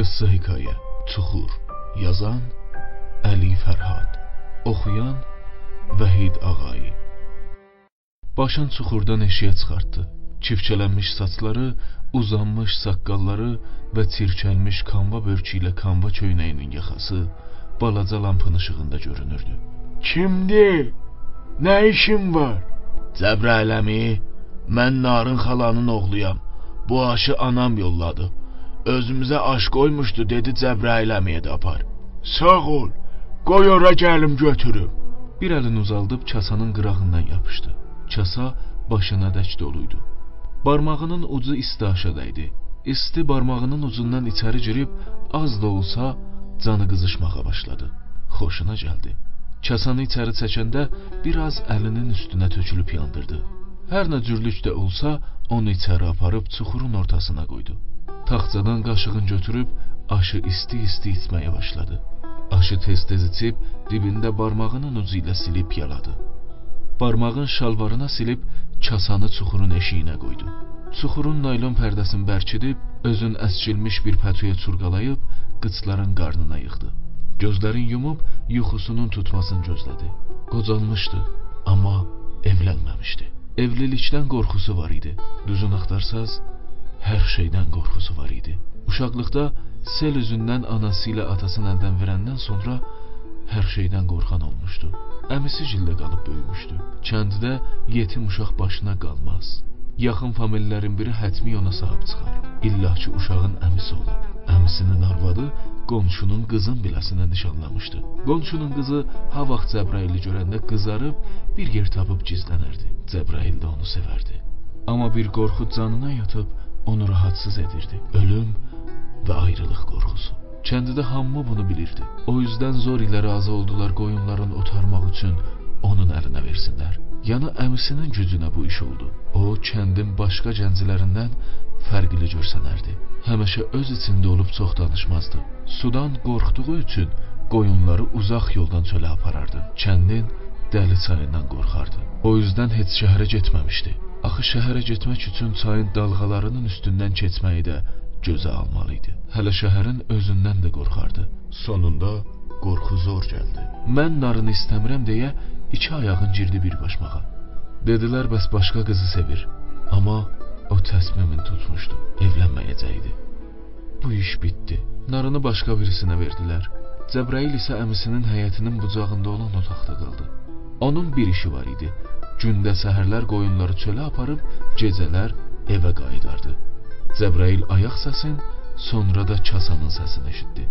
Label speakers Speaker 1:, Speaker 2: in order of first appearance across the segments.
Speaker 1: Qıssa hekayə Çuxur Yazan Əli Fərhad Oxuyan Vəhid Ağayi Başın çuxurdan eşiyə çıxartdı. Çifçələnmiş saçları, uzanmış saqqalları və çirkəlmiş kanva börkü ilə kanva köynəyinin yaxası balaca lampın işığında görünürdü.
Speaker 2: Kimdir? Nə işin var?
Speaker 1: Cəbrayıl əmi, mən Narın xalanın oğluyam. Bu aşı anam yolladı. Özümüzə aş qoymuşdu, dedi Cəbrayıl əmiyə də apar.
Speaker 2: Sağ ol. Qoy ora gəlim götürüm.
Speaker 1: Bir əlini uzaldıb kasanın qırağından yapışdı. Kasa başına dək doluydu. Barmağının ucu isti aşağıda idi. İsti barmağının ucundan içəri girib az da olsa canı qızışmağa başladı. Xoşuna gəldi. Kasanı içəri çəkəndə biraz əlinin üstünə tökülüb yandırdı. Hər nə cürlük də olsa, onu içəri aparıb çuxurun ortasına qoydu. Taxtadan qaşığın götürüb aşı isti-isti içməyə başladı. Aşı tez-tez içib dibində barmağının ucu ilə silib yaladı. Barmağın şalvarına silib kasanı çuxurun eşiyinə qoydu. Çuxurun naylon pərdəsini bərkidib, özün əskilmiş bir pətuya çurqalayıb qıçların qarnına yığdı. Gözlərin yumub yuxusunun tutmasını gözlədi. Qocalmışdı, amma evlənməmişdi. Evlilikdən qorxusu var idi. Düzün axtarsaz, hər şeydən qorxusu var idi. Uşaqlıqda sel üzündən anası ilə atasını əldən verəndən sonra hər şeydən qorxan olmuşdu. Əmisi gildə qalıb böyümüşdü. Kənddə yetim uşaq başına qalmaz. Yaxın famililərin biri hətmi ona sahib çıxar. İlla ki uşağın əmisi ola. Əmisinin arvadı qonşunun qızın biləsinə nişanlamışdı. Qonşunun qızı ha vaxt Cəbraili görəndə qızarıb bir yer tapıb gizlənərdi. Cəbrail də onu sevərdi. Amma bir qorxu canına yatıb onu rahatsız edirdi. Ölüm və ayrılıq qorxusu. Kəndidə hamı bunu bilirdi. O yüzdən zor ilə razı oldular qoyunların otarmaq üçün onun əlinə versinlər. Yəni əmisinin gücünə bu iş oldu. O kəndin başqa gəncilərindən fərqli görsənərdi. Həmişə öz içində olub çox danışmazdı. Sudan qorxduğu üçün qoyunları uzaq yoldan çölə aparardı. Kəndin dəli çayından qorxardı. O yüzdən heç şəhərə getməmişdi. Axı şəhərə getmək üçün çayın dalğalarının üstündən keçməyi də gözə almalı idi. Hələ şəhərin özündən də qorxardı. Sonunda qorxu zor gəldi. Mən narını istəmirəm deyə iki ayağın girdi bir başmağa. Dedilər bəs başqa qızı sevir. Amma o təsmimini tutmuşdu. Evlənməyəcəkdi. Bu iş bitdi. Narını başqa birisinə verdilər. Cəbrail isə əmisinin həyətinin bucağında olan otaqda qaldı. Onun bir işi var idi. Gündə səhərlər qoyunları çölə aparıb, gecələr evə qayıdardı. Cəbrail ayaq səsin, sonra da kasanın səsini eşitdi.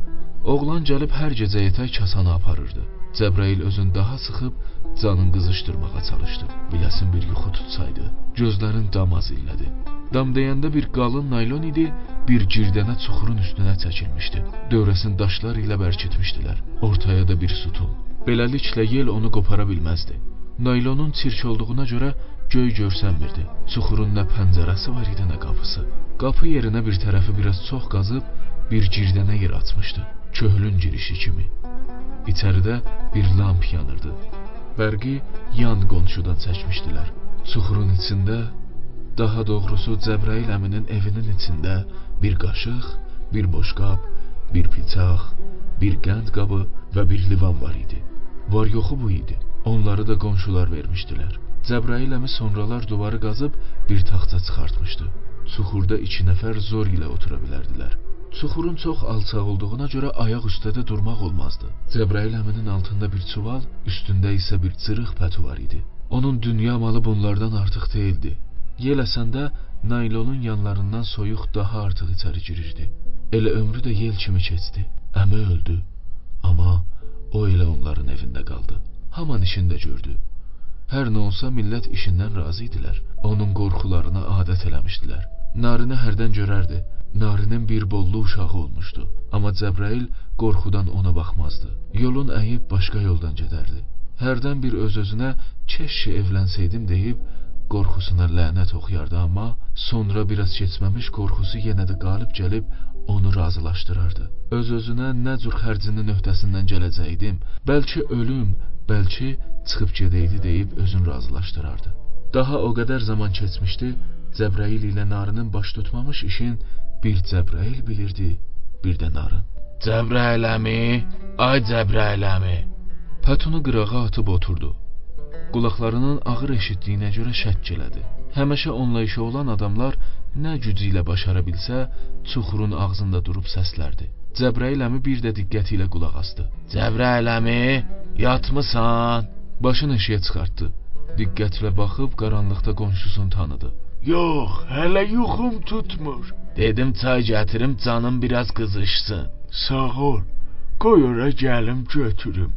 Speaker 1: Oğlan gəlib hər gecə yetək kasanı aparırdı. Cəbrail özünü daha sıxıb canın qızışdırmağa çalışdı. Biləsin bir yuxu tutsaydı. Gözlərin dam azillədi. Dam deyəndə bir qalın naylon idi, bir girdənə çuxurun üstünə çəkilmişdi. Dövrəsini daşlar ilə bərkitmişdilər. Ortaya da bir sütun. Beləliklə yel onu qopara bilməzdi. Naylonun çirk olduğuna görə göy görsənmirdi. Çuxurun nə pəncərəsi var idi, nə qapısı. Qapı yerinə bir tərəfi biraz çox qazıb bir girdənə yer açmışdı. Köhlün girişi kimi. İçəridə bir lamp yanırdı. Bərqi yan qonşudan çəkmişdilər. Çuxurun içində, daha doğrusu Cəbrail əminin evinin içində bir qaşıq, bir boşqab, bir piçaq, bir qənd qabı və bir livan var idi. Var yoxu bu idi. Onları da qonşular vermişdilər. Cəbrail əmi sonralar duvarı qazıb bir taxta çıxartmışdı. Çuxurda iki nəfər zor ilə otura bilərdilər. Çuxurun çox alçaq olduğuna görə ayaq üstədə durmaq olmazdı. Cəbrail əminin altında bir çuval, üstündə isə bir cırıq pətu var idi. Onun dünya malı bunlardan artıq deyildi. Yel əsəndə naylonun yanlarından soyuq daha artıq içəri girirdi. Elə ömrü də yel kimi keçdi. Əmi öldü. Amma o elə onların evində qaldı. Haman işini də gördü. Hər nə olsa millət işindən razı idilər. Onun qorxularına adət eləmişdilər. Narinə hərdən görərdi. Narinin bir bollu uşağı olmuşdu. Amma Cəbrail qorxudan ona baxmazdı. Yolun əyib başqa yoldan gedərdi. Hərdən bir öz-özünə keşşi evlənsəydim deyib qorxusuna lənət oxuyardı, amma sonra biraz keçməmiş qorxusu yenə də qalib gəlib onu razılaşdırardı. Öz-özünə nə cür xərcinin öhdəsindən gələcəydim, bəlkə ölüm, bəlkə çıxıb gedəydi deyib özün razılaşdırardı. Daha o qədər zaman keçmişdi, Cəbrail ilə Narinin baş tutmamış işin bir Cəbrail bilirdi, bir də narın.
Speaker 2: Cəbrayləmi, ay Cəbrayləmi.
Speaker 1: Pətunu qırağa atıb oturdu. Qulaqlarının ağır eşitdiyinə görə şəkk elədi. Həmişə onunla işi olan adamlar nə gücü ilə başara bilsə, çuxurun ağzında durub səslərdi. Cəbrayıl əmi bir də diqqəti ilə qulaq asdı.
Speaker 2: Cəbrayləmi, yatmısan?
Speaker 1: Başını eşiyə çıxartdı. Diqqətlə baxıb qaranlıqda qonşusunu tanıdı.
Speaker 2: Yox, hələ yuxum tutmur. Dedim çay gətirim, canım biraz qızışsın. Sağ ol. Qoy ora gəlim götürüm.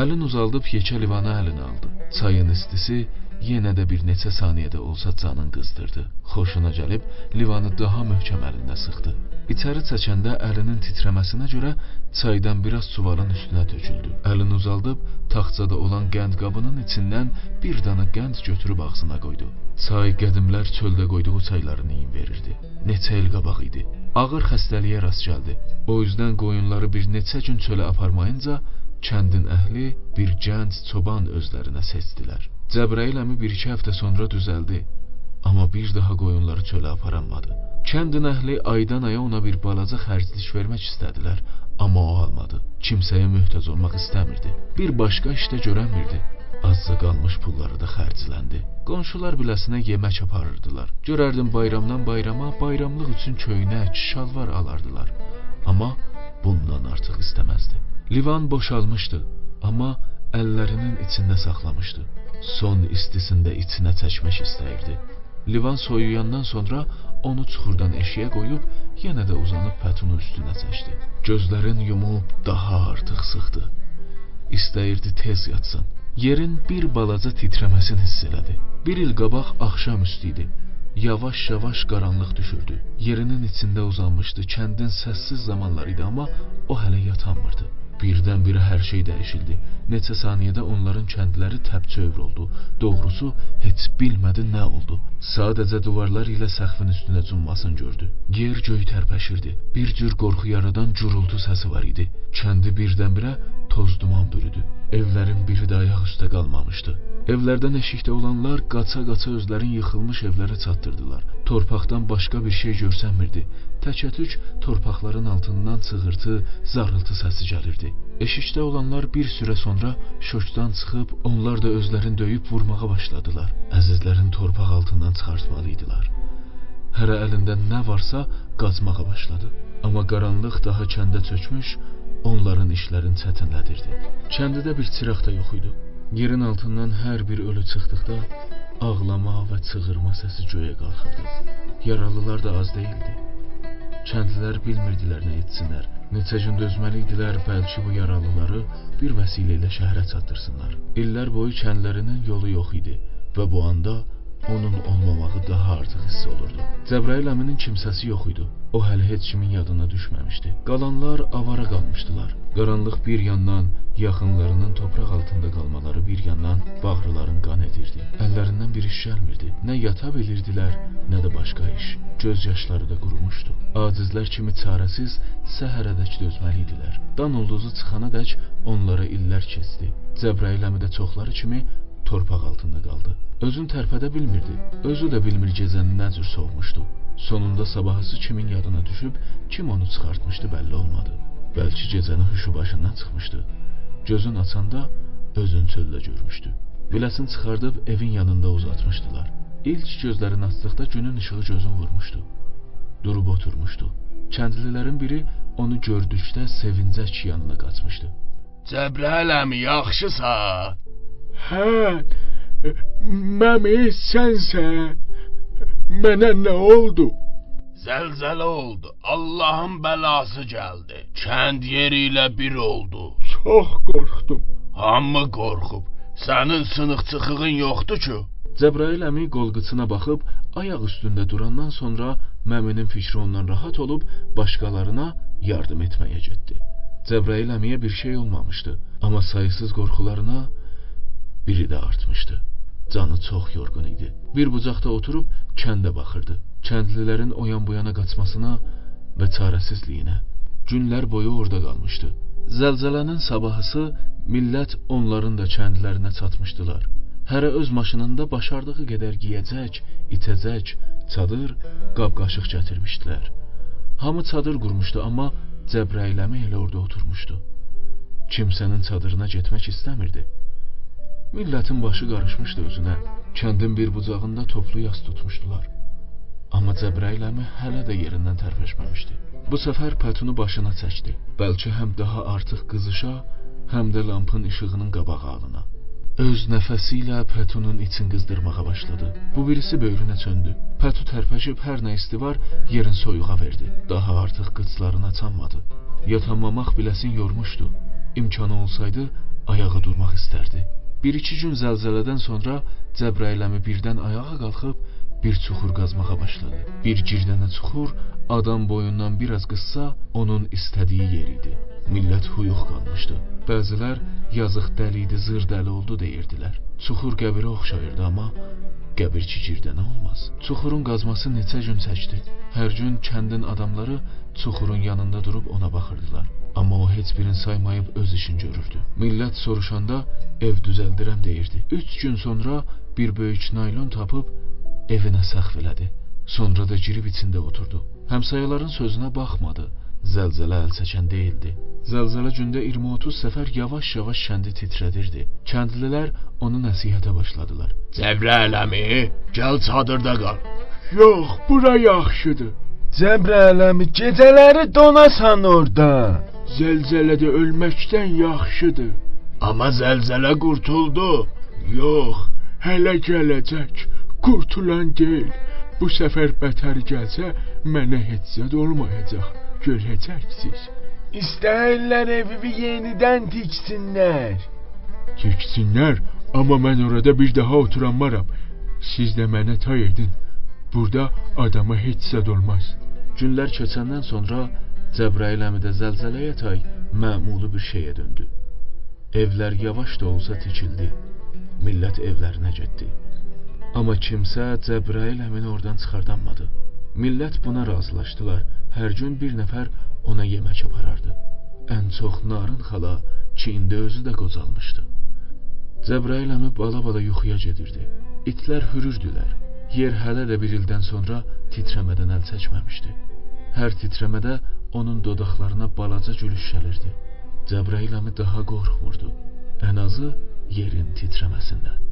Speaker 1: Əlin uzaldıb yekə livanı əlinə aldı. Çayın istisi yenə də bir neçə saniyədə olsa canın qızdırdı. Xoşuna gəlib livanı daha möhkəm əlində sıxdı. İçəri çəkəndə əlinin titrəməsinə görə çaydan biraz çuvalın üstünə töküldü. Əlini uzaldıb taxçada olan qənd qabının içindən bir dana qənd götürüb ağzına qoydu. Çay qədimlər çöldə qoyduğu çayların iyin verirdi. Neçə il qabaq idi. Ağır xəstəliyə rast gəldi. O üzdən qoyunları bir neçə gün çölə aparmayınca kəndin əhli bir gənc çoban özlərinə seçdilər. Cəbrayıl əmi bir-iki həftə sonra düzəldi, amma bir daha qoyunları çölə aparamadı. Kəndin əhli aydan aya ona bir balaca xərclik vermək istədilər, amma o almadı. Kimsəyə möhtac olmaq istəmirdi. Bir başqa işdə görənmirdi. Azca qalmış pulları da xərcləndi. Qonşular biləsinə yemək aparırdılar. Görərdim bayramdan bayrama bayramlıq üçün köynək, şalvar alardılar. Amma bundan artıq istəməzdi. Livan boşalmışdı, amma əllərinin içində saxlamışdı. Son istisində içinə çəkmək istəyirdi. Livan soyuyandan sonra onu çuxurdan eşiyə qoyub yenə də uzanıb pətunu üstünə çəkdi. Gözlərin yumub daha artıq sıxdı. İstəyirdi tez yatsın. Yerin bir balaca titrəməsini hiss elədi. Bir il qabaq axşam üstü idi. Yavaş-yavaş qaranlıq düşürdü. Yerinin içində uzanmışdı. Kəndin səssiz zamanları idi, amma o hələ yatanmırdı. Birdən-birə hər şey dəyişildi. Neçə saniyədə onların kəndləri təpçövr oldu. Doğrusu heç bilmədi nə oldu. Sadəcə divarlar ilə səqfin üstünə cummasını gördü. Yer göy tərpəşirdi. Bir cür qorxu yaradan gurultu səsi var idi. Kəndi birdən-birə toz duman bürüdü. Evlərin biri də ayaq üstə qalmamışdı. Evlərdən eşikdə olanlar qaça-qaça özlərin yıxılmış evlərə çatdırdılar. Torpaqdan başqa bir şey görsənmirdi. Təkətük torpaqların altından çığırtı, zarıltı səsi gəlirdi. Eşikdə olanlar bir sürə sonra şokdan çıxıb onlar da özlərini döyüb vurmağa başladılar. Əzizlərin torpaq altından çıxartmalı idilər. Hərə əlində nə varsa qazmağa başladı. Amma qaranlıq daha kəndə çökmüş, onların işlərini çətinlədirdi. Kəndidə bir çıraq da yox idi. Yerin altından hər bir ölü çıxdıqda ağlama və çığırma səsi göyə qalxırdı. Yaralılar da az deyildi. Kəndlilər bilmirdilər nə etsinlər. Neçə gün dözməli idilər, bəlkə bu yaralıları bir vəsilə ilə şəhərə çatdırsınlar. İllər boyu kəndlərinin yolu yox idi və bu anda onun olmamağı daha artıq hiss olurdu. Cəbrayıl əminin kimsəsi yox idi. O hələ heç kimin yadına düşməmişdi. Qalanlar avara qalmışdılar. Qaranlıq bir yandan yaxınlarının torpaq altında qalmaları bir yandan bağrıların qan edirdi. Əllərindən bir iş gəlmirdi. Nə yata bilirdilər, nə də başqa iş. Göz yaşları da qurumuşdu. Acizlər kimi çarəsiz səhərədək dözməli idilər. Dan ulduzu çıxanadək onlara illər keçdi. Cəbrayıl əmi də çoxları kimi torpaq altında qaldı. Özün tərpədə bilmirdi. Özü də bilmir gecənin nə cür soğumuşdu. Sonunda sabahısı kimin yadına düşüb, kim onu çıxartmışdı bəlli olmadı. Bəlkə gecənin huşu başından çıxmışdı. Gözün açanda özün çöldə görmüşdü. Biləsini çıxardıb evin yanında uzatmışdılar. İlk gözlərini açdıqda günün işığı gözün vurmuşdu. Durub oturmuşdu. Kəndlilərin biri onu gördükdə sevincək yanına qaçmışdı.
Speaker 2: Cəbrayıl əmi, yaxşısan? Hə, məmi sənsən. Mənə nə oldu? Zəlzələ oldu. Allahın bəlası gəldi. Kənd yeri ilə bir oldu. Çox qorxdum. Hamı qorxub. Sənin sınıq çıxığın yoxdur ki?
Speaker 1: Cəbrayıl əmi qolqıçına baxıb ayaq üstündə durandan sonra Məminin fikri ondan rahat olub başqalarına yardım etməyə getdi. Cəbrayıl əmiyə bir şey olmamışdı, amma sayısız qorxularına biri də artmışdı. Canı çox yorğun idi. Bir bucaqda oturub kəndə baxırdı. Kəndlilərin o yan bu yana qaçmasına və çarəsizliyinə. Günlər boyu orada qalmışdı. Zəlzələnin sabahısı millət onların da kəndlərinə çatmışdılar. Hərə öz maşınında başardığı qədər geyəcək, itəcək, çadır, qab-qaşıq gətirmişdilər. Hamı çadır qurmuşdu, amma Cəbrayıl əmi elə orada oturmuşdu. Kimsənin çadırına getmək istəmirdi. Millətin başı qarışmışdı özünə. Kəndin bir bucağında toplu yas tutmuşdular. Amma Cəbrayıl əmi hələ də yerindən tərpəşməmişdi. Bu səfər pətunu başına çəkdi. Bəlkə həm daha artıq qızışa, həm də lampın işığının qabağı alına. Öz nəfəsi ilə Pətunun için qızdırmağa başladı. Bu birisi böyrünə çöndü. Pətu tərpəşib hər nə isti var, yerin soyuğa verdi. Daha artıq qıçlarına çanmadı. Yatanmamaq biləsin yormuşdu. İmkanı olsaydı, ayağa durmaq istərdi. Bir-iki gün zəlzələdən sonra Cəbrayıl əmi birdən ayağa qalxıb bir çuxur qazmağa başladı. Bir girdənə çuxur adam boyundan biraz qıssa onun istədiyi yer idi. Millət huyuq qalmışdı. Bəzilər yazıq dəli idi, zır dəli oldu deyirdilər. Çuxur qəbirə oxşayırdı, amma qəbirçi girdənə olmaz. Çuxurun qazması neçə gün çəkdi. Hər gün kəndin adamları çuxurun yanında durub ona baxırdılar. Amma o heç birini saymayıb öz işini görürdü. Millət soruşanda ev düzəldirəm deyirdi. 3 gün sonra bir böyük naylon tapıb evinə səxf elədi. Sonra da girib içində oturdu. Həmsayaların sözünə baxmadı. Zəlzələ əl çəkən deyildi. Zəlzələ gündə 20-30 səfər yavaş-yavaş kəndi titrədirdi. Kəndlilər onu nəsihətə başladılar.
Speaker 2: Cəbrayıl əmi, gəl çadırda qal. Yox, bura yaxşıdır.
Speaker 3: Cəbrayıl əmi, gecələri donasan orada.
Speaker 2: Zəlzələdə ölməkdən yaxşıdır. Amma zəlzələ qurtuldu. Yox, hələ gələcək. Qurtulan deyil. Bu səfər bətər gəlsə, mənə heç zad olmayacaq. Görəcəksiniz.
Speaker 3: İstəyirlər evimi yenidən tiksinlər.
Speaker 2: Tiksinlər, amma mən orada bir daha oturanmaram. Siz də mənə tay edin. Burada adama heç zad olmaz.
Speaker 1: Günlər keçəndən sonra Cəbrayıl əmi də zəlzələyə tay məmulu bir şeyə döndü. Evlər yavaş da olsa tikildi. Millət evlərinə getdi. Amma kimsə Cəbrayıl əmini oradan çıxardanmadı. Millət buna razılaşdılar. Hər gün bir nəfər ona yemək aparardı. Ən çox Narın xala ki indi özü də qocalmışdı. Cəbrayıl əmi bala-bala yuxuya gedirdi. İtlər hürürdülər. Yer hələ də bir ildən sonra titrəmədən əl çəkməmişdi. Hər titrəmədə onun dodaqlarına balaca gülüş gəlirdi. Cəbrayıl əmi daha qorxmurdu. Ən azı yerin titrəməsindən.